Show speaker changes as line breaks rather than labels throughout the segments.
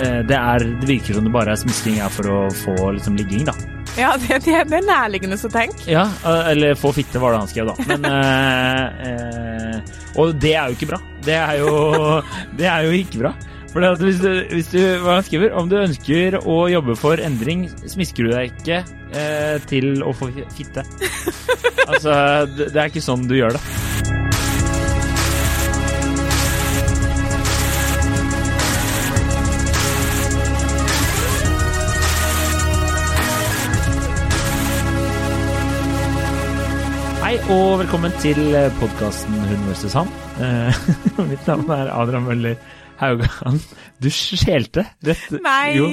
eh, det, er, det virker som det bare er smisking er for å få liksom ligging, da.
Ja, det, det, det er nærliggende å tenke.
Ja, eh, eller få fitte, var det han skrev, da. Men eh, eh, Og det er jo ikke bra. Det er jo, det er jo ikke bra. For hvis du, hvis du, hva han skriver, om du ønsker å jobbe for endring, smisker du deg ikke eh, til å få fitte. altså, det, det er ikke sånn du gjør det. Og velkommen til podkasten Hun vs. han. Eh, mitt navn er Adrian Møller Haugan. Du skjelte rett
Nei!
Jo,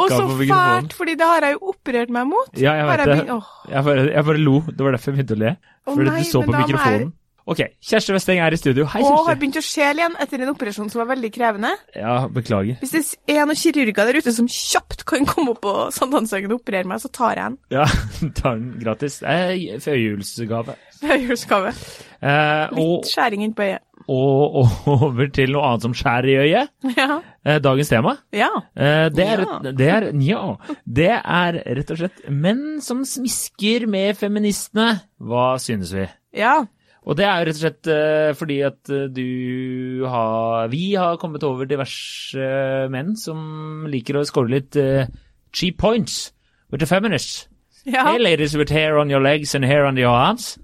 Og så fælt, fordi det har jeg jo operert meg mot.
Ja, jeg vet det.
begyn-
Jeg bare, jeg bare lo. Det var derfor jeg begynte å le.
Å
Fordi
nei,
du så på mikrofonen. Ok, Kjersti Westeng er i studio. Hei,
Og har begynt å skjele igjen etter en operasjon som var veldig krevende.
Ja, beklager.
Hvis det er noen kirurger der ute som kjapt kan komme opp på Sankthanshaugen og operere meg, så tar jeg den.
Ja, tar den gratis. Er førjulsgave.
Høyhjulsgave.
Eh,
Litt skjæring inn på øyet.
og, og over til noe annet som skjærer i øyet.
Ja.
Eh, dagens tema.
ja.
Eh, det, er,
Ja.
det, er, ja, det er rett og slett menn som smisker med feministene. Hva synes vi?
Ja.
Og det er jo rett og slett eh, fordi at eh, du har Vi har kommet over diverse menn som liker å score litt eh, cheap points with the feminists.
ja.
Hey ladies with hair on your legs and hair on your arms.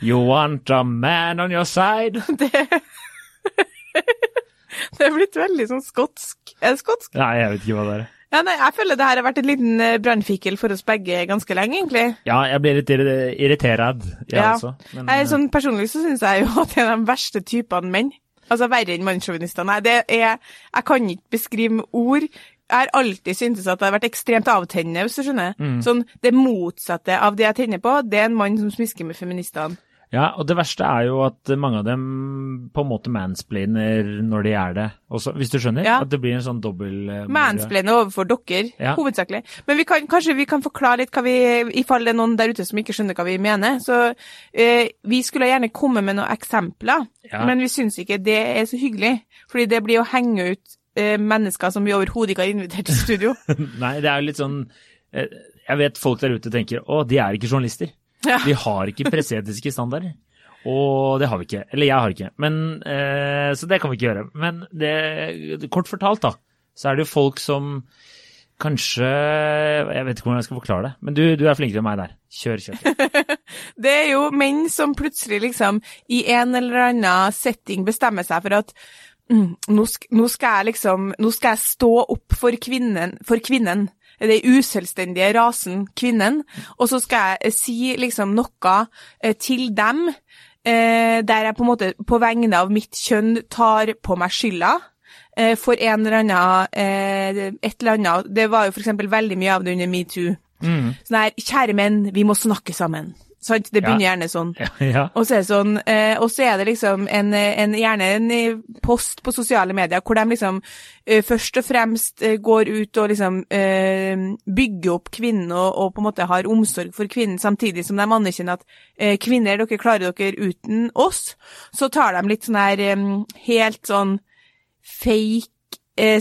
You want a man on your side?
Det er blitt veldig sånn skotsk. Er det skotsk?
Nei, jeg vet ikke hva det er.
Ja, nei, jeg føler det her har vært en liten eh, brannfikkel for oss begge ganske lenge, egentlig.
Ja, jeg blir litt irri- irritert, jeg
Ja.
også. Men,
Jeg,
eh,
sånn, personlig så syns jeg jo at det er de verste typene menn. Altså verre enn mannssjåvinister. Nei, det er Jeg kan ikke beskrive med ord. Jeg har alltid syntes at det har vært ekstremt avtennende, hvis du skjønner.
Mm.
Sånn, Det motsatte av det jeg tenner på, det er en mann som smisker med feministene.
Ja, og det verste er jo at mange av dem på en måte mansplainer når de er det også, hvis du skjønner?
Ja.
At det blir en sånn dobbel eh,
Mansplainer overfor dere,
Ja.
hovedsakelig. Men vi kan, kanskje vi kan forklare litt hva vi I fall det er noen der ute som ikke skjønner hva vi mener. Så eh, vi skulle gjerne komme med noen eksempler,
Ja.
men vi syns ikke det er så hyggelig. Fordi det blir å henge ut eh, mennesker som vi overhodet ikke har invitert til studio.
Nei, det er jo litt sånn Jeg vet folk der ute tenker å, de er ikke journalister.
Ja.
De har ikke presseetiske standarder. Og det har vi ikke. Eller jeg har ikke. Men, eh, så det kan vi ikke gjøre. Men det, kort fortalt, da, så er det jo folk som kanskje Jeg vet ikke hvordan jeg skal forklare det, men du, du er flinkere enn meg der. Kjør, kjør.
Det er jo menn som plutselig liksom i en eller annen setting bestemmer seg for at mm, nå, sk nå skal jeg liksom Nå skal jeg stå opp for kvinnen, for kvinnen. Den uselvstendige rasen kvinnen. Og så skal jeg si liksom noe eh, til dem eh, der jeg på en måte på vegne av mitt kjønn tar på meg skylda. eh, For en eller annen Et eller annet Det var jo eksempel veldig mye av det under metoo.
Mm.
Sånn her, kjære menn, vi må snakke sammen. Sant? Det begynner gjerne sånn.
Ja, ja.
Og så er det sånn, eh, og så er det liksom en, en, gjerne en eh, post på sosiale medier hvor de liksom eh, først og fremst eh, går ut og liksom eh, bygger opp kvinnen og, og på en måte har omsorg for kvinnen, samtidig som de anerkjenner at eh, kvinner, dere klarer dere uten oss. Så tar de litt sånn her eh, helt sånn fake eh,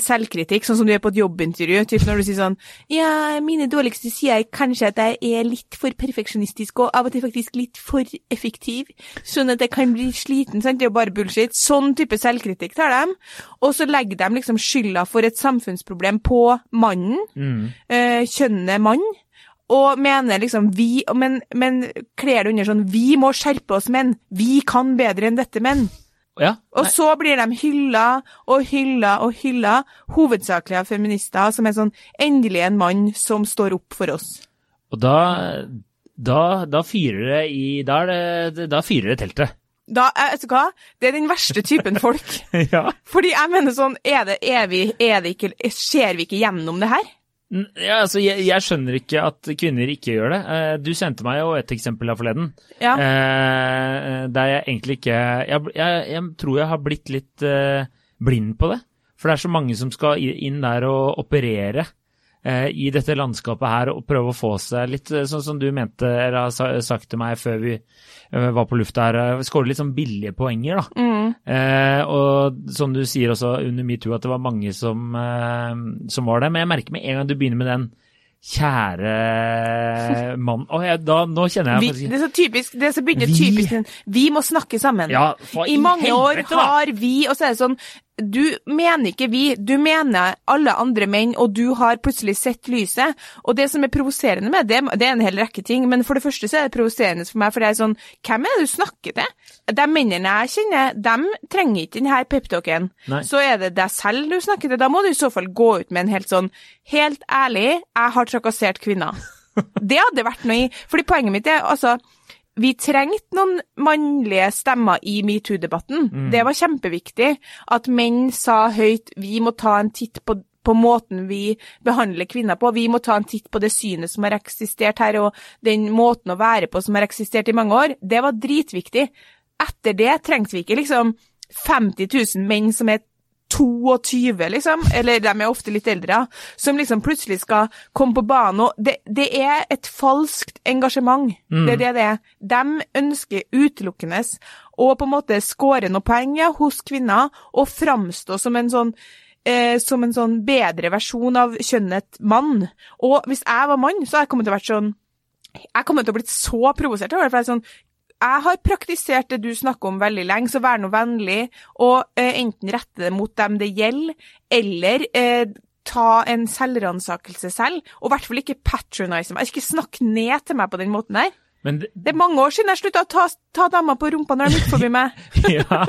selvkritikk, sånn som du er på et jobbintervju. Typ når du sier sånn Ja, mine dårligste sider er kanskje at jeg er litt for perfeksjonistisk og av og til faktisk litt for effektiv, sånn at jeg kan bli sliten. sant? Det er jo bare bullshit. Sånn type selvkritikk tar de. Og så legger de liksom skylda for et samfunnsproblem på mannen,
Mm.
eh, kjønnet mann. Og mener liksom vi Men, men kler det under sånn Vi må skjerpe oss, menn. Vi kan bedre enn dette, menn.
Ja.
Og så blir de hylla og hylla og hylla, hovedsakelig av feminister, som er sånn endelig en mann som står opp for oss.
Og da, da, da fyrer det i Da, det, da fyrer det teltet.
Da, eh, vet du hva? Det er den verste typen folk.
ja.
Fordi jeg mener sånn, er det, evig, er det ikke, ser vi ikke gjennom det her?
Ja, altså, jeg, jeg skjønner ikke at kvinner ikke gjør det. Eh, Du sendte meg jo et eksempel her forleden.
Ja.
Eh, der jeg egentlig ikke jeg, jeg, jeg tror jeg har blitt litt eh, blind på det. For det er så mange som skal inn der og operere i dette landskapet her og prøve å få seg litt, eh, sånn som du mente eller har sagt til meg før vi eh, var på lufta her, eh, skåre litt sånn billige poenger, da.
Mm.
Eh, og som du sier også under metoo, at det var mange som, eh, som var det. Men jeg merker med en gang du begynner med den kjære mann oh, jeg, da, nå kjenner
Vi,
jeg faktisk
det er så typisk, det som begynner
Vi-
typisk Vi må snakke sammen.
Ja,
I mange år
helvete, år
har vi, og så er det sånn Du mener ikke vi, du mener alle andre menn, og du har plutselig sett lyset. Og det som er provoserende med det, det er en hel rekke ting, men for det første så er det provoserende for meg, for det er sånn Hvem er det du snakker til? De mennene jeg kjenner, de trenger ikke denne peptalken. Så er det deg selv du snakker til. Da må du i så fall gå ut med en helt sånn Helt ærlig, jeg har trakassert kvinner. Det hadde vært noe i Fordi poenget mitt er altså vi trengte noen mannlige stemmer i metoo-debatten. Det var kjempeviktig at menn sa høyt vi må ta en titt på, på måten vi behandler kvinner på. Vi må ta en titt på det synet som har eksistert her, og den måten å være på som har eksistert i mange år. Det var dritviktig. Etter det trengte vi ikke liksom 50 000 menn som er 22, liksom, eller de er ofte litt eldre, som liksom plutselig skal komme på banen. og Det, det er et falskt engasjement. Det er det det er. De ønsker utelukkende å på en måte skåre noen poeng ja, hos kvinner og framstå som en sånn eh, som en sånn bedre versjon av kjønnet mann. Og hvis jeg var mann, så hadde jeg kommet til å vært sånn Jeg kommer til å bli så provosert over det. for jeg er sånn jeg har praktisert det du snakker om veldig lenge, så vær nå vennlig, og eh, enten rette det mot dem det gjelder, eller eh, ta en selvransakelse selv, og i hvert fall ikke patronise meg. Ikke snakk ned til meg på den måten der.
Men det,
Det er mange år siden jeg slutta å ta, ta damer på rumpa når de gikk forbi meg.
ja.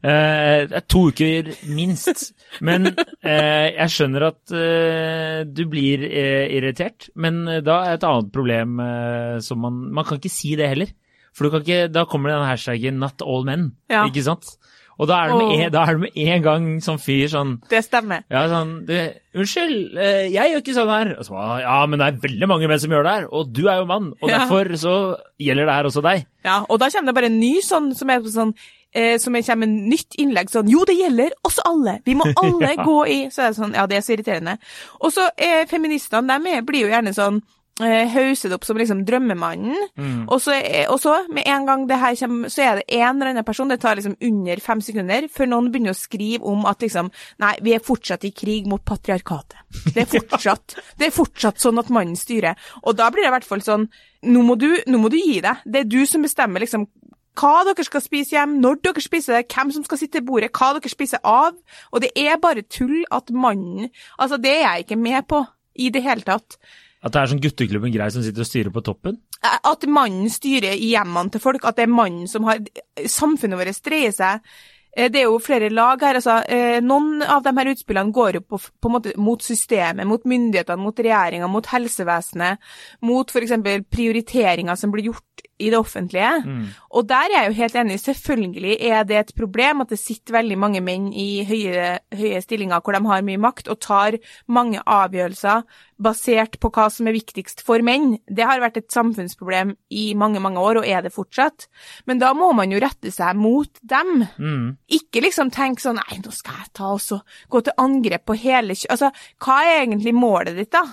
Eh, det er to uker minst. Men eh, jeg skjønner at eh, du blir eh, irritert. Men eh, da er et annet problem eh, som man Man kan ikke si det heller. For du kan ikke, da kommer den hashtaggen 'not all men',
Ja.
ikke sant? Og da er det med, en, er det med en gang som fyr sånn
Det stemmer.
ja, sånn det, 'Unnskyld, eh, jeg gjør ikke sånn her.' Og så, ja, men det er veldig mange menn som gjør det her, og du er jo mann, og
Ja.
derfor så gjelder det her også deg.
Ja, og da kommer det bare en ny sånn som er sånn eh, som er- kommer en nytt innlegg sånn Jo, det gjelder oss alle! Vi må alle
Ja.
gå i Så er det sånn Ja, det er så irriterende. Og så eh, feministene, de blir jo gjerne sånn eh, hauset opp som liksom drømmemannen.
Mm.
Og, så, og så, med en gang det her kommer, så er det en eller annen person, det tar liksom under fem sekunder, før noen begynner å skrive om at liksom Nei, vi er fortsatt i krig mot patriarkatet. Det er fortsatt, det er fortsatt sånn at mannen styrer. Og da blir det i hvert fall sånn Nå må du, nå må du gi deg. Det er du som bestemmer liksom hva dere skal spise hjem, når dere spiser det, hvem som skal sitte ved bordet, hva dere spiser av. Og det er bare tull at mannen Altså, det er jeg ikke med på i det hele tatt.
At det er sånn gutteklubben Grei som sitter og styrer på toppen.
At mannen styrer hjemmene til folk, at det er mannen som har Samfunnet vårt dreier seg eh, det er jo flere lag her. altså eh, Noen av de her utspillene går jo på, på en måte mot systemet, mot myndighetene, mot regjeringa, mot helsevesenet, mot f.eks. prioriteringer som blir gjort i det offentlige. Og der er jeg jo helt enig. Selvfølgelig er det et problem at det sitter veldig mange menn i høye, høye stillinger hvor de har mye makt, og tar mange avgjørelser basert på hva som er viktigst for menn. Det har vært et samfunnsproblem i mange, mange år, og er det fortsatt. Men da må man jo rette seg mot dem.
Mm.
Ikke liksom tenke sånn Nei, nå skal jeg ta og gå til angrep på hele. Altså, hva er egentlig målet ditt, da?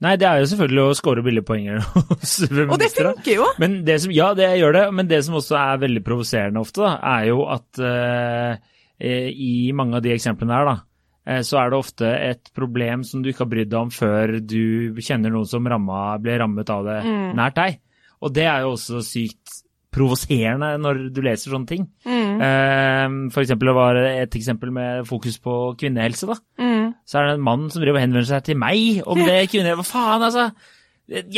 Nei, det er jo selvfølgelig å score billige poenger hos
Og det
feminister.
funker jo!
Men det som, ja, det gjør det, men det som også er veldig provoserende ofte, da, er jo at eh, eh, i mange av de eksemplene her, da, eh, så er det ofte et problem som du ikke har brydd deg om før du kjenner noen som ramma, ble rammet av det
Mm.
nært deg. Og det er jo også sykt provoserende når du leser sånne ting.
Mm.
Eh, for eksempel det var et eksempel med fokus på kvinnehelse, da.
Mm.
Så er det en mann som driver og henvender seg til meg om det kvinner... Hva faen, altså? Jeg,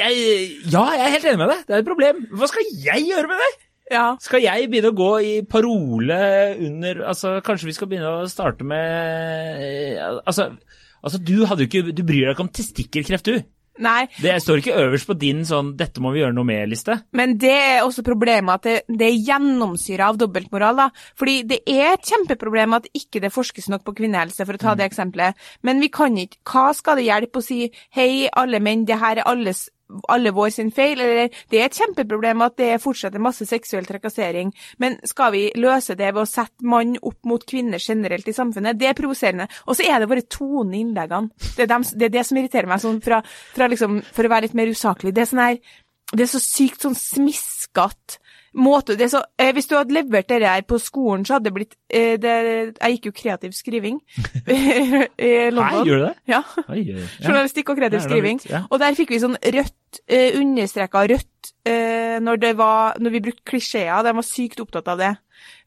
ja, jeg er helt enig med deg. Det er et problem. Hva skal jeg gjøre med det?
Ja.
Skal jeg begynne å gå i parole under Altså, kanskje vi skal begynne å starte med Altså, altså du ikke Du bryr deg ikke om testikkelkreft, du.
Nei,
Det står ikke øverst på din sånn 'dette må vi gjøre noe med'-liste.
Men det er også problemet at det, det er gjennomsyra av dobbeltmoral. da. Fordi det er et kjempeproblem at ikke det forskes nok på kvinnehelse, for å ta det eksempelet. Men vi kan ikke Hva skal det hjelpe å si hei, alle menn, det her er alles alle vår sin feil, eller det er et kjempeproblem at det fortsetter er masse seksuell trakassering, men skal vi løse det ved å sette mann opp mot kvinner generelt i samfunnet? Det er provoserende. Og så er det bare tonen i innleggene. Det er, dem, det er det som irriterer meg, sånn fra, fra liksom, for å være litt mer usaklig. Det er sånn her det er så sykt sånn smiskete måte det så, eh, Hvis du hadde levert det her på skolen, så hadde det blitt eh, det, Jeg gikk jo kreativ skriving i London.
Nei, gjør du det?
Ja.
Oi, ja.
Journalistikk og kreativ skriving.
ja.
Og der fikk vi sånn rødt, eh, understreka rødt, eh, når, det var, når vi brukte klisjeer. De var sykt opptatt av det.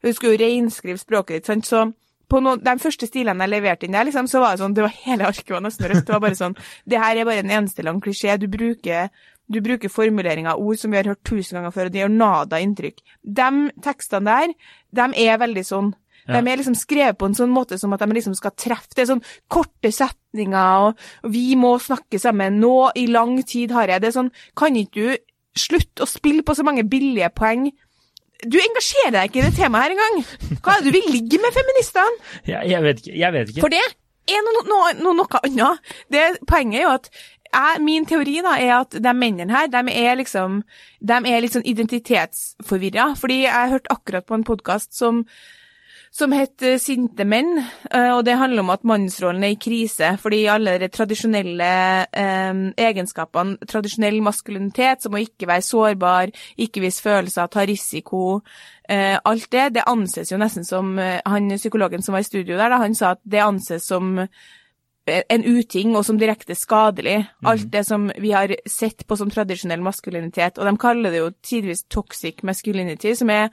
Du skulle jo reinskrive språket ditt, sant. Så på noen, de første stilene jeg leverte inn der, liksom, så var det sånn, det var hele arket var nesten rødt. Det var bare sånn, det her er bare en eneste lang klisjé. Du bruker, du bruker formuleringer av ord som vi har hørt tusen ganger før, og de gjør nada inntrykk. De tekstene der, de er veldig sånn.
Ja.
De er liksom skrevet på en sånn måte som at de liksom skal treffe. Det er sånn korte setninger, og, og vi må snakke sammen nå, i lang tid har jeg. Det er sånn, kan ikke du slutte å spille på så mange billige poeng? Du engasjerer deg ikke i det temaet her engang. Hva er det du vil ligge med feministene?
Jeg, jeg vet ikke. Jeg vet ikke.
For det er noe, noe, noe, noe annet. Det, poenget er jo at jeg, min teori da er at de mennene her, de er liksom de er litt sånn identitetsforvirra. Fordi jeg hørte akkurat på en podkast som som heter Sinte menn, eh, og det handler om at mannsrollen er i krise fordi alle de tradisjonelle eh, egenskapene, tradisjonell maskulinitet, som å ikke være sårbar, ikke vise følelser, ta risiko, eh, alt det, det anses jo nesten som eh, Han psykologen som var i studio der, da, han sa at det anses som en uting og som direkte skadelig. Alt det som vi har sett på som tradisjonell maskulinitet. Og de kaller det jo tidvis toxic masculinity, som er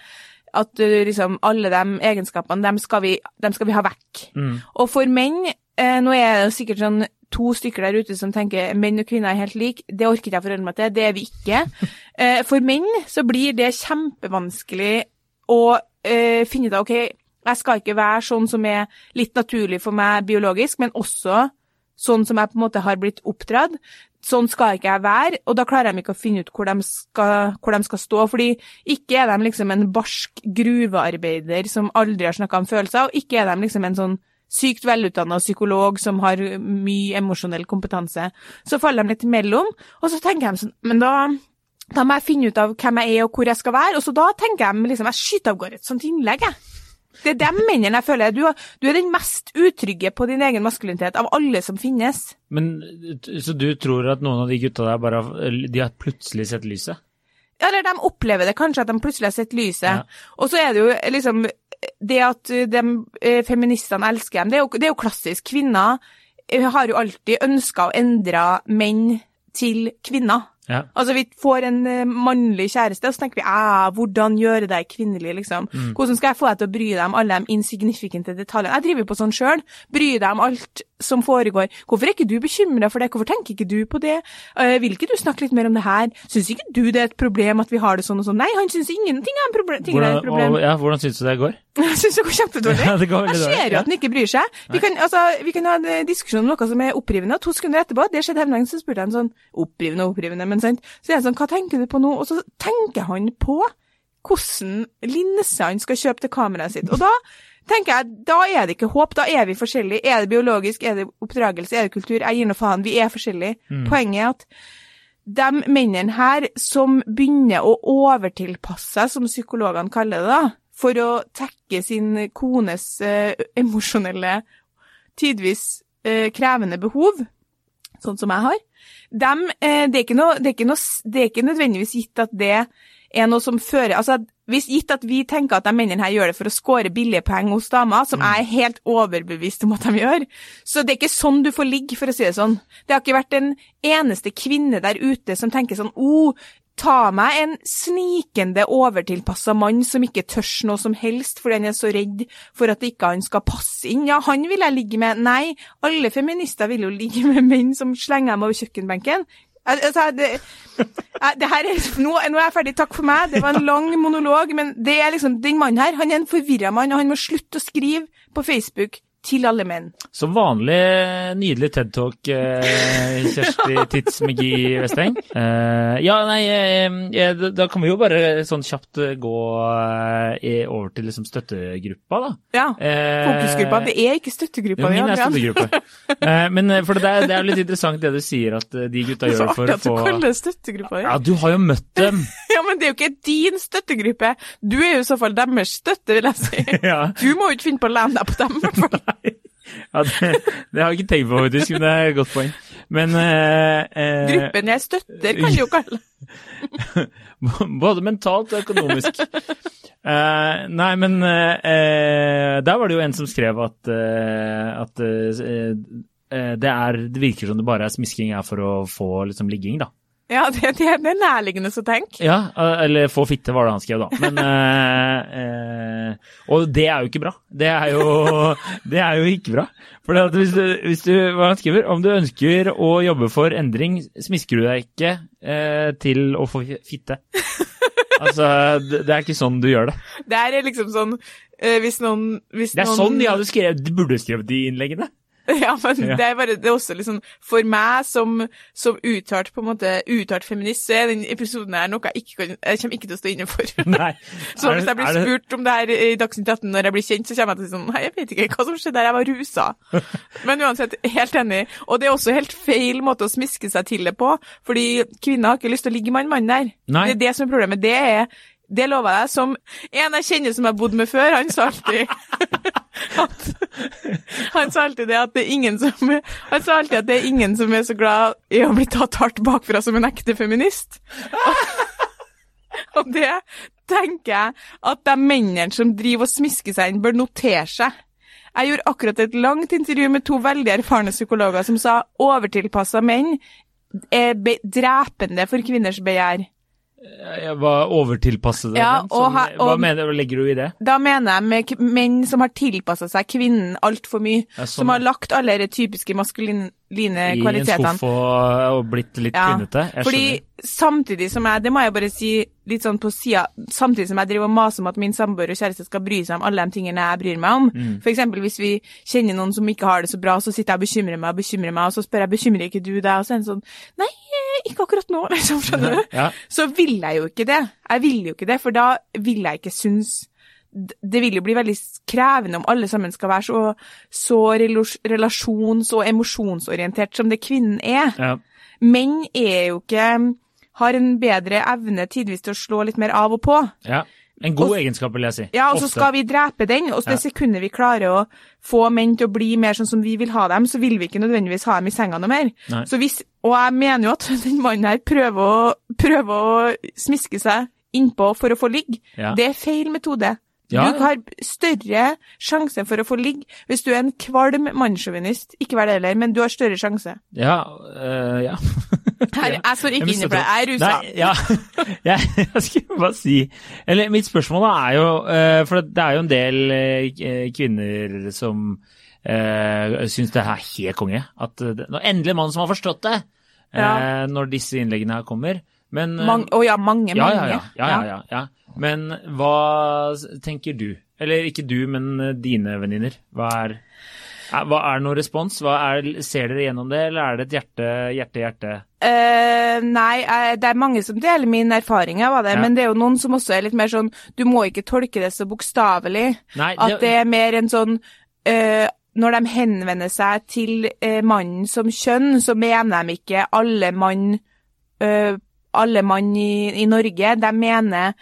at uh, liksom alle de egenskapene, dem skal vi, dem skal vi ha vekk.
Mm.
Og for menn, eh, nå er det sikkert sånn to stykker der ute som tenker menn og kvinner er helt like, det orker ikke jeg forholde meg til, det er vi ikke. Eh, for menn så blir det kjempevanskelig å eh, finne ut av, ok, jeg skal ikke være sånn som er litt naturlig for meg biologisk, men også sånn som jeg på en måte har blitt oppdratt. Sånn skal ikke jeg være, og da klarer de ikke å finne ut hvor de skal, hvor de skal stå. fordi ikke er de liksom en barsk gruvearbeider som aldri har snakka om følelser, og ikke er de liksom en sånn sykt velutdanna psykolog som har mye emosjonell kompetanse. Så faller de litt imellom, og så tenker de sånn Men da, da må jeg finne ut av hvem jeg er og hvor jeg skal være, og så da tenker jeg liksom Jeg skyter av gårde et sånt innlegg, jeg. Det er de mennene jeg føler du, du er den mest utrygge på din egen maskulinitet av alle som finnes.
Men, så du tror at noen av de gutta der bare de har plutselig sett lyset?
Eller de opplever det kanskje, at de plutselig har sett lyset.
Ja.
Og så er det jo liksom Det at de eh, feministene elsker dem, det er, jo, det er jo klassisk. Kvinner eh, har jo alltid ønska å endre menn til kvinner.
Ja.
Altså, vi får en eh, mannlig kjæreste, og så tenker vi æh, hvordan gjøre deg kvinnelig, liksom.
Mm.
Hvordan skal jeg få deg til å bry deg om alle de insignifikante detaljene? Jeg driver på sånn sjøl. Bry deg om alt som foregår. Hvorfor er ikke du bekymra for det? Hvorfor tenker ikke du på det? uh, vil ikke du snakke litt mer om det her? Syns ikke du det er et problem at vi har det sånn og sånn? Nei, han syns ingenting er, en proble ting er et problem.
og, ja, hvordan syns du det går?
Jeg syns det går kjempedårlig.
Ja, det går
Jeg ser jo
ja.
at han ikke bryr seg. Vi kan, altså, vi kan ha en eh, diskusjon om noe som er opprivende, og to sekunder etterpå, det skjedde her så spurte jeg han sånn, opprivende og opprivende, men sant, så er jeg sånn, hva tenker du på nå? Og så tenker han på hvordan linse han skal kjøpe til kameraet sitt. Og da tenker jeg, da er det ikke håp, da er vi forskjellige. Er det biologisk, er det oppdragelse, er det kultur? Jeg gir nå faen, vi er forskjellige. Poenget er at de mennene her som begynner å overtilpasse seg, som psykologene kaller det, da, for å tekke sin kones eh, emosjonelle, tidvis eh, krevende behov, sånn som jeg har, de, eh, det, er noe, det, er noe, det er ikke nødvendigvis gitt at det er noe som fører Altså, hvis gitt at vi tenker at de mennene her gjør det for å score billige poeng hos damer, som jeg er helt overbevist om at de gjør, så det er ikke sånn du får ligge, for å si det sånn. Det har ikke vært en eneste kvinne der ute som tenker sånn oh, ta meg en snikende overtilpassa mann som ikke tørs noe som helst fordi han er så redd for at ikke han skal passe inn. Ja, han vil jeg ligge med. Nei, alle feminister vil jo ligge med menn som slenger dem over kjøkkenbenken. Al- Altså, det, eh, det her er, nå, nå er jeg ferdig, takk for meg. Det var en lang monolog, men det er liksom, den mannen her, han er en forvirra mann, og han må slutte å skrive på Facebook til alle menn.
Som vanlig nydelig TED Talk, eh, Kjersti Tidsmegi Vesteng. Eh, ja, nei, eh, da- da kan vi jo bare sånn kjapt eh, gå eh, over til liksom støttegruppa, da.
Ja.
Eh,
Fokusgruppa. Det er ikke
jo, min er støttegruppe. Eh, men eh, for det er, det er litt interessant det du sier, at de gutta
Det for å
gjør det for
artig at du
få
kaller det støttegruppa.
Ja, du har jo møtt dem.
ja, men det er jo ikke din støttegruppe. Du er jo i så fall deres støtte, vil jeg si.
ja.
Du må jo ikke finne på å lene deg på dem, i hvert fall.
ja det, det har jeg ikke tenkt på, faktisk, men det er et godt poeng. Men eh, eh,
Gruppen jeg støtter, kan du jo kalle.
Både mentalt og økonomisk. Eh, nei, men uh, der var det jo en som skrev at, uh, at det, er, det virker som det bare er smisking er for å få liksom ligging, da.
Ja, det, det, det er nærliggende å tenke.
Ja, eller få fitte, var det han skrev, da. Men Og det er jo ikke bra. Det er jo, det er jo ikke bra. For hvis, hvis du Hva han skriver? Om du ønsker å jobbe for endring, smisker du deg ikke til å få fitte. Altså, det, er ikke sånn du gjør det.
Det er liksom sånn eh, Hvis noen hvis
Det er
noen,
sånn de hadde skrevet, de burde skrevet de innleggene.
Ja, men
Ja.
det er bare det er også liksom For meg som, som uttalt på en måte uttalt feminist, så er den episoden her noe jeg ikke kan Jeg kommer ikke til å stå inne for.
Nei.
Så hvis jeg blir
det-
spurt om det her i Dagsnytt 18 når jeg blir kjent, så kommer jeg til å si sånn Nei, jeg vet ikke hva som skjedde der, jeg var rusa. Men uansett, helt enig. Og det er også helt feil måte å smiske seg til det på, fordi kvinner har ikke lyst til å ligge med en mann der.
Nei.
Det er det som er problemet. Det er det lover jeg deg. Som en jeg kjenner som jeg har bodd med før, han sa alltid at Han sa alltid det at det er ingen som Han sa alltid at det er ingen som er så glad i å bli tatt hardt bakfra som en ekte feminist. Og det tenker jeg at de mennene som driver og smisker seg inn, bør notere seg. Jeg gjorde akkurat et langt intervju med to veldig erfarne psykologer som sa overtilpassa menn er drepende for kvinners begjær.
Jeg var overtilpasset
Ja, og
hva mener du, legger du i det?
Da mener jeg med menn som har tilpassa seg kvinnen altfor mye.
Ja, sånn,
som har lagt alle de typiske maskuline
I en skuff og, og blitt litt
Ja,
kvinnete?
Fordi
skjønner.
samtidig som jeg, det må jeg bare si litt sånn på sida, samtidig som jeg driver og maser om at min samboer og kjæreste skal bry seg om alle de tingene jeg bryr meg om,
Mm.
eksempel hvis vi kjenner noen som ikke har det så bra, så sitter jeg og bekymrer meg og bekymrer meg, og så spør jeg bekymrer ikke du deg, og så er det sånn nei, ikke akkurat nå, liksom, skjønner du?
Ja.
Så vil jeg jo ikke det. Jeg vil jo ikke det, for da vil jeg ikke synes det vil jo bli veldig krevende om alle sammen skal være så, så relasjons- og emosjonsorientert som det kvinnen er.
Ja.
Menn er jo ikke har en bedre evne tidvis til å slå litt mer av og på.
ja. En god
Og-
egenskap, vil jeg si.
Ja, og så skal vi drepe den, og det sekundet vi klarer å få menn til å bli mer sånn som vi vil ha dem, så vil vi ikke nødvendigvis ha dem i senga noe mer.
Nei.
Så hvis, og jeg mener jo at den mannen her prøver å, prøver å smiske seg innpå for å få ligge.
Ja.
Det er feil metode.
Ja,
Du har større sjanse for å få ligge hvis du er en kvalm mannssjåvinist. Ikke vær det heller, men du har større sjanse.
Ja. Uh, ja.
Her, jeg står ikke inne for det. Jeg er rusa.
Nei, ja. jeg, jeg skulle bare si Eller mitt spørsmål er jo øh, For det er jo en del øh, kvinner som uh, syns det er helt konge. At nå endelig en mann som har forstått det,
Ja.
når disse innleggene her kommer. Men
Mang, å ja, mange,
ja,
mange.
ja, ja, ja. Men hva tenker du? Eller ikke du, men øh, dine venninner. Hva er er- hva er noe respons? Er, ser dere gjennom det, eller er det et hjerte, hjerte, hjerte?
Uh, nei, eh, det er mange som deler mine erfaringer av det,
Ja.
men det er jo noen som også er litt mer sånn Du må ikke tolke det så bokstavelig.
Nei,
At det er mer en sånn uh, Når de henvender seg til eh, mannen som kjønn, så mener de ikke alle mann eh, alle mann i, i Norge. De mener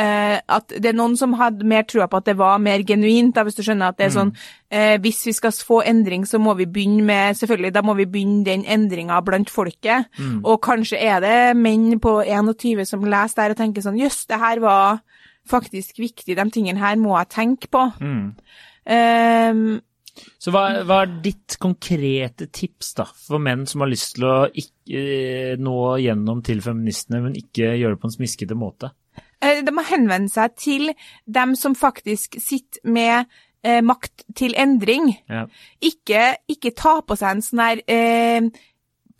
Uh, at det er noen som hadde mer trua på at det var mer genuint, da, hvis du skjønner at det er sånn uh, Hvis vi skal få endring, så må vi begynne med Selvfølgelig, da må vi begynne den endringa blant folket. Og kanskje er det menn på 21 som leser der og tenker sånn Jøss, det her var faktisk viktig, de tingene her må jeg tenke på.
Mm.
Ehm,
Så hva, hva er ditt konkrete tips da, for menn som har lyst til å ikke eh, nå gjennom til feministene, men ikke gjøre det på en smiskete måte?
eh, de må henvende seg til dem som faktisk sitter med eh, makt til endring.
Ja.
Ikke, ikke ta på seg en sånn her eh,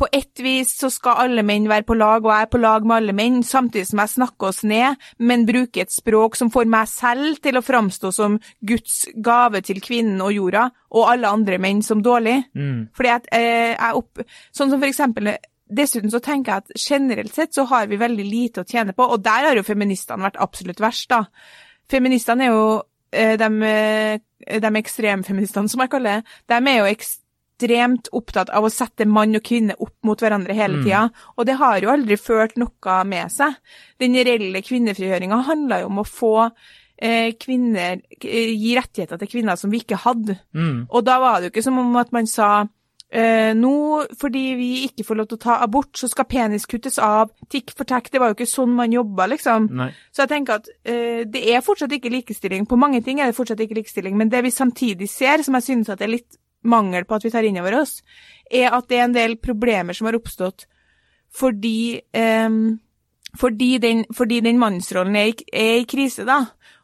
på ett vis så skal alle menn være på lag, og jeg er på lag med alle menn, samtidig som jeg snakker oss ned, men bruker et språk som får meg selv til å framstå som Guds gave til kvinnen og jorda, og alle andre menn som dårlig.
Mm.
Fordi at eh, jeg opp... Sånn som for eksempel Dessuten så tenker jeg at generelt sett så har vi veldig lite å tjene på, og der har jo feministene vært absolutt verst, da. Feministene er jo eh, de, eh, de ekstremfeministene, som jeg kaller det, de er jo ekstremt opptatt av å sette mann og kvinne opp mot hverandre hele
Mm.
tida, og det har jo aldri ført noe med seg. Den reelle kvinnefrigjøringa handla jo om å få eh, kvinner eh, Gi rettigheter til kvinner som vi ikke hadde.
Mm.
Og da var det jo ikke som om at man sa eh, nå, fordi vi ikke får lov til å ta abort, så skal penis kuttes av, tikk for takk. Det var jo ikke sånn man jobba, liksom.
Nei.
Så jeg tenker at eh, det er fortsatt ikke likestilling. På mange ting er det fortsatt ikke likestilling, men det vi samtidig ser, som jeg synes at er litt mangel på at vi tar inn over oss, er at det er en del problemer som har oppstått fordi um, fordi den, fordi den mannsrollen er, i- er i krise, da.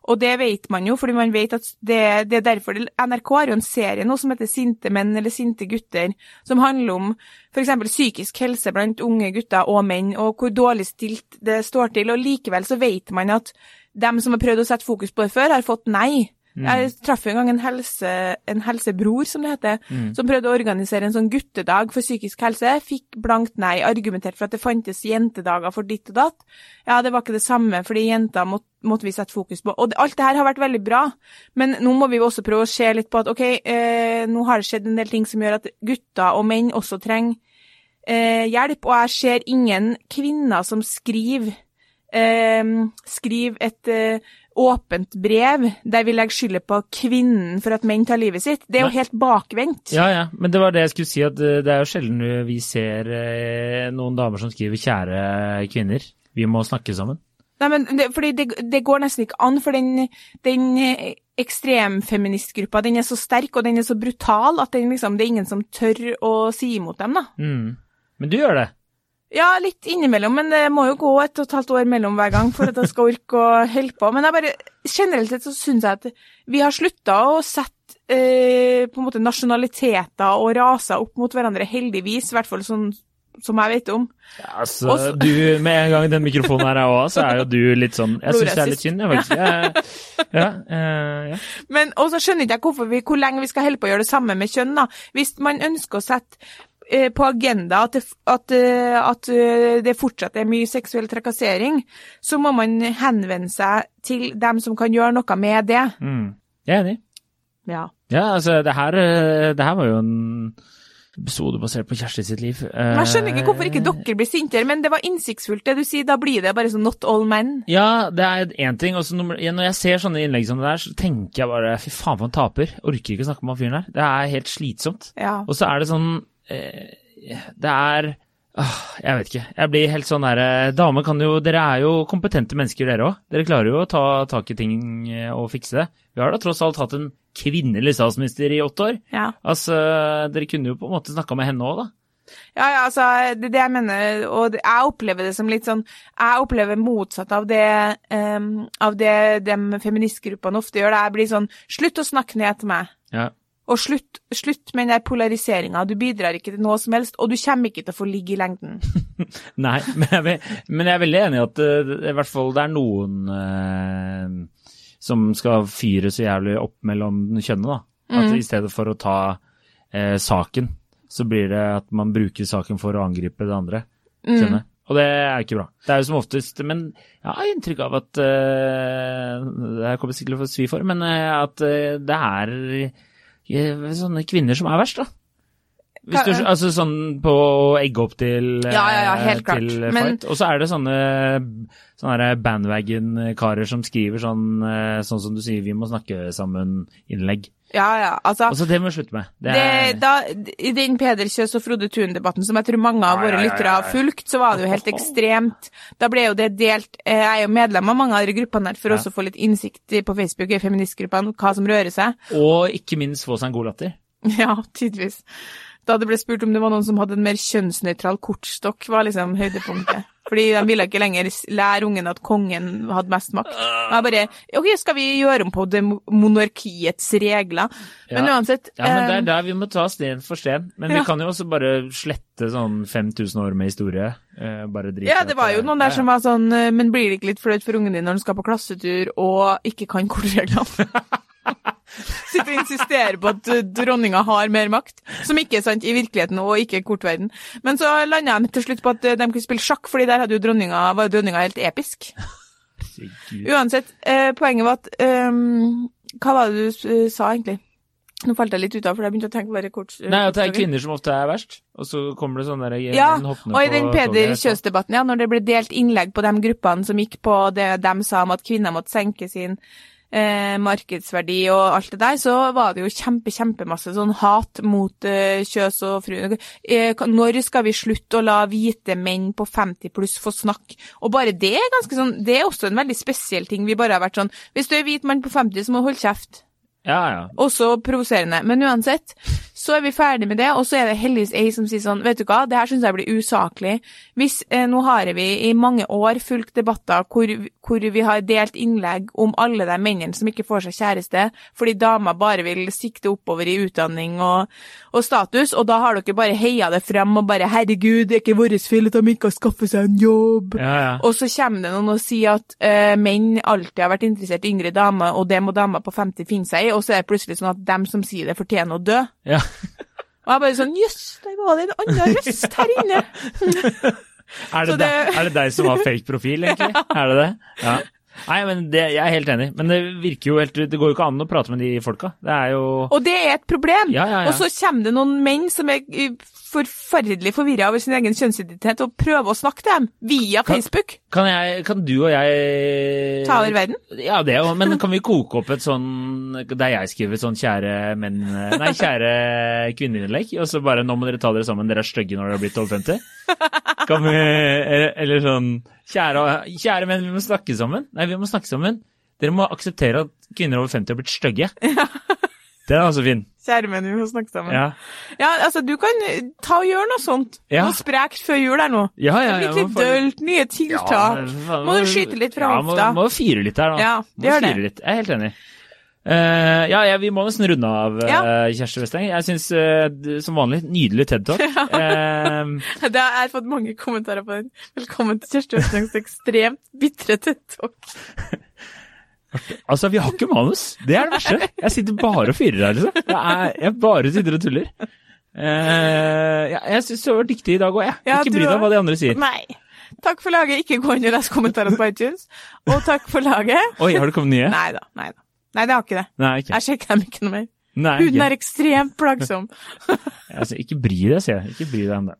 Og det vet man jo, fordi man vet at det, det er derfor det, NRK har jo en serie nå som heter Sinte menn eller sinte gutter, som handler om f.eks. psykisk helse blant unge gutter og menn, og hvor dårlig stilt det står til. Og likevel så vet man at dem som har prøvd å sette fokus på det før, har fått nei. Jeg traff en gang en, helse, en helsebror, som det heter, som prøvde å organisere en sånn guttedag for psykisk helse. Fikk blankt nei, argumentert for at det fantes jentedager for ditt og datt. Ja, det var ikke det samme, fordi jenter måtte, måtte vi sette fokus på. Og det, alt det her har vært veldig bra, men nå må vi jo også prøve å se litt på at ok, eh, nå har det skjedd en del ting som gjør at gutter og menn også trenger eh, hjelp, og jeg ser ingen kvinner som skriver eh, skriver et eh, åpent brev der vi legger skylda på kvinnen for at menn tar livet sitt. Det er jo
Nei.
helt bakvendt.
Ja, ja, men det var det jeg skulle si, at eh, det er jo sjelden vi ser eh, noen damer som skriver 'kjære kvinner', vi må snakke sammen.
Nei, men det, fordi det, det går nesten ikke an, for den, den eh, ekstremfeministgruppa den er så sterk og den er så brutal at liksom, det er ingen som tør å si imot dem. da.
Mm. Men du gjør det.
Ja, litt innimellom, men det må jo gå et og et halvt år mellom hver gang for at jeg skal orke å holde på. Men bare, generelt sett så syns jeg at vi har slutta å sette eh, på en måte nasjonaliteter og raser opp mot hverandre, heldigvis. I hvert fall sånn som jeg vet om.
Ja, altså,
Også-
du, med en gang den mikrofonen her er òg, så er jo du litt sånn Jeg syns det er litt synd, jeg, faktisk. Ja, uh, ja.
Men også skjønner ikke jeg hvorfor vi, hvor lenge vi skal holde på å gjøre det samme med kjønn. da. Hvis man ønsker å sette på agenda at det, at, eh, at eh, det fortsatt er mye seksuell trakassering, så må man henvende seg til dem som kan gjøre noe med det.
Mm. Jeg er enig.
Ja.
Ja, altså, det her, eh, det her var jo en episode basert på Kjersti sitt liv.
Jeg skjønner ikke hvorfor ikke
Eh,
dere blir sintere, men det var innsiktsfullt det du sier. Da blir det bare sånn not all men.
Ja, det er én ting. Og så nummer, ja, når jeg ser sånne innlegg som det der, så tenker jeg bare fy faen for en taper. Orker ikke snakke med han fyren der. Det er helt slitsomt.
Ja.
Og så er det sånn eh, Det er Jeg vet ikke. Jeg blir helt sånn derre Dame kan jo Dere er jo kompetente mennesker, dere òg. Dere klarer jo å ta tak i ting eh, og fikse det. Vi har da tross alt hatt en kvinnelig statsminister i åtte år.
ja.
Altså, dere kunne jo på en måte snakka med henne òg, da.
Ja, ja, altså, det er det jeg mener, og det- jeg opplever det som litt sånn Jeg opplever motsatt av det um, av det de feministgruppene ofte gjør. Jeg blir sånn Slutt å snakke ned til meg.
Ja.
Og slutt, slutt med den polariseringa. Du bidrar ikke til noe som helst, og du kommer ikke til å få ligge i lengden.
Nei, men jeg, er men jeg er veldig enig i at eh, i hvert fall det er noen eh, som skal fyre så jævlig opp mellom kjønnene, da. At
Mm.
i stedet for å ta eh, saken, så blir det at man bruker saken for å angripe det andre
Mm.
Og det er ikke bra. Det er jo som oftest Men jeg har inntrykk av at eh, Det her kommer sikkert til å få svi for, men eh, at eh, det er sånne kvinner som er verst, da. Hvis du, altså sånn på å egge opp til,
Ja, ja, ja, helt
eh,
klart.
til
Men-
fight. Og så er det sånne, sånne bandwagon-karer som skriver sånn, eh, sånn som du sier, vi må snakke sammen-innlegg.
Ja, ja, altså
Altså, det må vi slutte med. Det
det,
er,
da, I den Peder Kjøs og Frode Thun-debatten som jeg tror mange av våre
ja, ja,
lyttere har fulgt, så var det jo helt ekstremt. Da ble jo det delt eh, Jeg er jo medlem av mange av de gruppene her for
Ja.
også å få litt innsikt på Facebook i feministgruppene, hva som rører seg.
og ikke minst få seg en god latter.
Ja, tidvis. Da det ble spurt om det var noen som hadde en mer kjønnsnøytral kortstokk, var liksom høydepunktet. Fordi de ville ikke lenger lære ungen at kongen hadde mest makt. Og jeg bare OK, skal vi gjøre om på det monarkiets regler? Men
Ja.
uansett
Ja, men det
eh,
er der vi må ta sten for sten. Men vi kan jo også bare slette sånn 5000 år med historie. Eh, bare drite
Ja, det var jo noen der som var sånn eh, Men blir det ikke litt flaut for ungen din når han skal på klassetur og ikke kan kortreglene? Sitter og insisterer på at eh, dronninga har mer makt, som ikke er sant i virkeligheten og ikke i kortverden. Men så landa de til slutt på at eh, de kunne spille sjakk, fordi der hadde jo dronninga, var dronninga helt episk. Uansett, eh, poenget var at eh, Hva var det du eh, sa, egentlig? Nå falt jeg litt ut av, for jeg begynte å tenke bare kort.
Nei, at det er kvinner som ofte er verst. Og så kommer det sånn der
Ja, og i den Peder. Kjøs-debatten, ja, når det ble delt innlegg på de gruppene som gikk på det de sa om at kvinner måtte senke sin eh, markedsverdi og alt det der, så var det jo kjempe, kjempemasse sånn hat mot eh, Kjøs og fru. Eh, når skal vi slutte å la hvite menn på 50 pluss få snakke? Og bare det er ganske sånn, det er også en veldig spesiell ting. Vi bare har vært sånn, hvis du er hvit mann på 50, så må du holde kjeft.
Ja, ja.
Også provoserende. Men uansett, så er vi ferdig med det, og så er det heldigvis ei som sier sånn, vet du hva, det her syns jeg blir usaklig. Hvis eh, nå har vi i mange år fulgt debatter hvor, hvor vi har delt innlegg om alle de mennene som ikke får seg kjæreste, fordi damer bare vil sikte oppover i utdanning og, og status, og da har dere bare heia det frem og bare herregud, det er ikke vår feil at de ikke har skaffet seg en jobb.
ja, ja.
Og så kommer det noen og sier at eh, menn alltid har vært interessert i yngre damer, og det må damer på 50 finne seg i, og så er det plutselig sånn at dem som sier det, fortjener å dø.
ja.
Og jeg bare sånn Jøss, der var det en annen røst her inne.
Er, det
det-
er det deg som har fake profil, egentlig? Er det det? Ja. Nei, men det, jeg er helt enig. Men det virker jo helt Det går jo ikke an å prate med de folka. Det er jo
Og det er et problem.
Ja, ja, ja.
Og så kommer det noen menn som er eh, forferdelig forvirra over sin egen kjønnsidentitet, og prøver å snakke til dem via Facebook.
Kan, jeg, kan du og jeg
Ta over verden.
Ja, det òg, men kan vi koke opp et sånn Der jeg skriver et sånn kjære menn Nei, kjære kvinneinnlegg, og så bare Nå må dere ta dere sammen, dere er stygge når dere har blitt over 50? Kan vi Eller, sånn kjære, kjære menn, vi må snakke sammen. Nei, vi må snakke sammen. Dere må akseptere at kvinner over 50 har blitt stygge. Den er altså fin.
Kjære menn, vi må snakke sammen. Ja.
Ja.
altså, du kan ta og gjøre noe sånt.
Ja.
Noe sprekt før jul her nå.
Ja, ja, ja,
litt dølt, nye tiltak.
Ja,
Må du skyte litt fra
ja,
hofta?
Må, må fire litt her, da.
Ja,
det
gjør det.
litt. Jeg er helt enig. Uh, ja, ja, vi må nesten runde av,
Ja.
eh, Kjersti Westeng. Jeg syns uh, som vanlig nydelig TED-talk. Eh,
Det har jeg fått mange kommentarer på den. Velkommen til Kjersti Westengs ekstremt bitre TED-talk.
altså, vi har ikke manus. Det er det verste. Jeg sitter bare og fyrer her, liksom. Jeg, er, jeg bare sitter og tuller. Uh, ja, jeg syns du var dyktig i dag òg, jeg.
Ja,
ikke bry deg om hva de andre sier.
Nei. Takk for laget. Ikke gå inn og les kommentarene på iTunes. Og takk for laget.
Oi, har det kommet nye?
Nei da. Nei da. Nei, det har ikke det.
Nei, ikke.
Jeg sjekker dem ikke noe mer.
Nei,
Huden er ekstremt plagsom.
Altså, ikke bry deg, sier jeg. Ikke bry deg om det.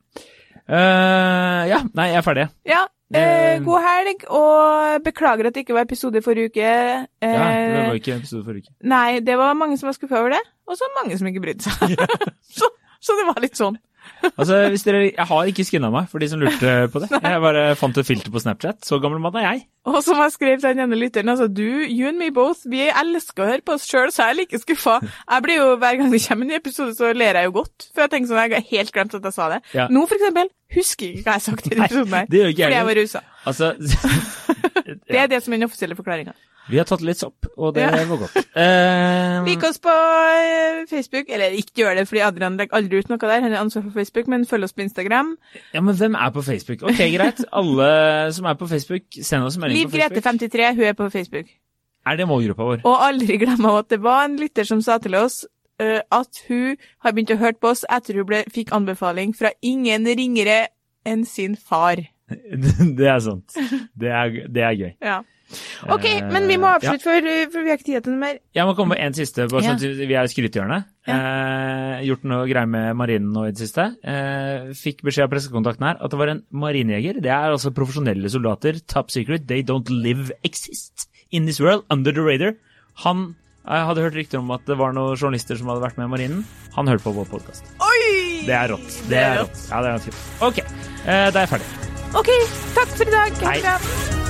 Uh, ja, nei, jeg er ferdig.
Ja. Eh, god helg, og beklager at det ikke var episode forrige uke. Eh,
Ja, det var ikke episode forrige uke.
Nei, det var mange som var skuffa over det, og så mange som ikke brydde seg. så, så det var litt sånn.
Altså, hvis dere, Jeg har ikke skinna meg, for de som lurte på det. Jeg bare fant et filter på Snapchat. Så gammel mann er jeg.
Og som jeg skrev til den ene lytteren, altså du, you and me both, vi elsker å høre på oss sjøl, så jeg er like skuffa. Jeg blir jo, Hver gang det kommer en ny episode, så ler jeg jo godt. For jeg tenker sånn, jeg har helt glemt at jeg sa det.
Ja.
Nå, for eksempel, husker jeg ikke hva jeg har sagt i den episoden her. Fordi jeg var rusa.
Altså
Det er det som er den offisielle forklaringa.
Vi har tatt litt sopp, og det
Ja.
var godt. Uh,
Lik oss på eh, Facebook, eller ikke gjør det, fordi Adrian legger aldri ut noe der, han har ansvar for Facebook, men følg oss på Instagram.
ja, men hvem er på Facebook? Ok, greit. Alle som er på Facebook, send oss melding
Liv
på
Grete
Facebook.
53, hun er på Facebook.
Er det målgruppa vår?
Og aldri glem at det var en lytter som sa til oss uh, at hun har begynt å høre på oss etter hun ble, fikk anbefaling fra ingen ringere enn sin far.
det er sant. Det er, det er gøy.
Ja. OK,
uh,
men vi må
ja.
avslutte, for, eh, for vi har ikke tid til noe mer.
Jeg må komme med en siste, bare sånn at vi er i skrytehjørnet. Eh, gjort noe greier med marinen nå i det siste. Uh, fikk beskjed av pressekontakten her at det var en marinejeger. Det er altså profesjonelle soldater. Top secret. They don't live exist in this world. Under the radar. Han hadde hørt rykter om at det var noen journalister som hadde vært med i marinen. Han hørte på vår podkast. Det er rått. Det er rått. Ja, det er ganske rått. Ok, eh, da er jeg ferdig.
OK, takk for i dag. Ha det bra.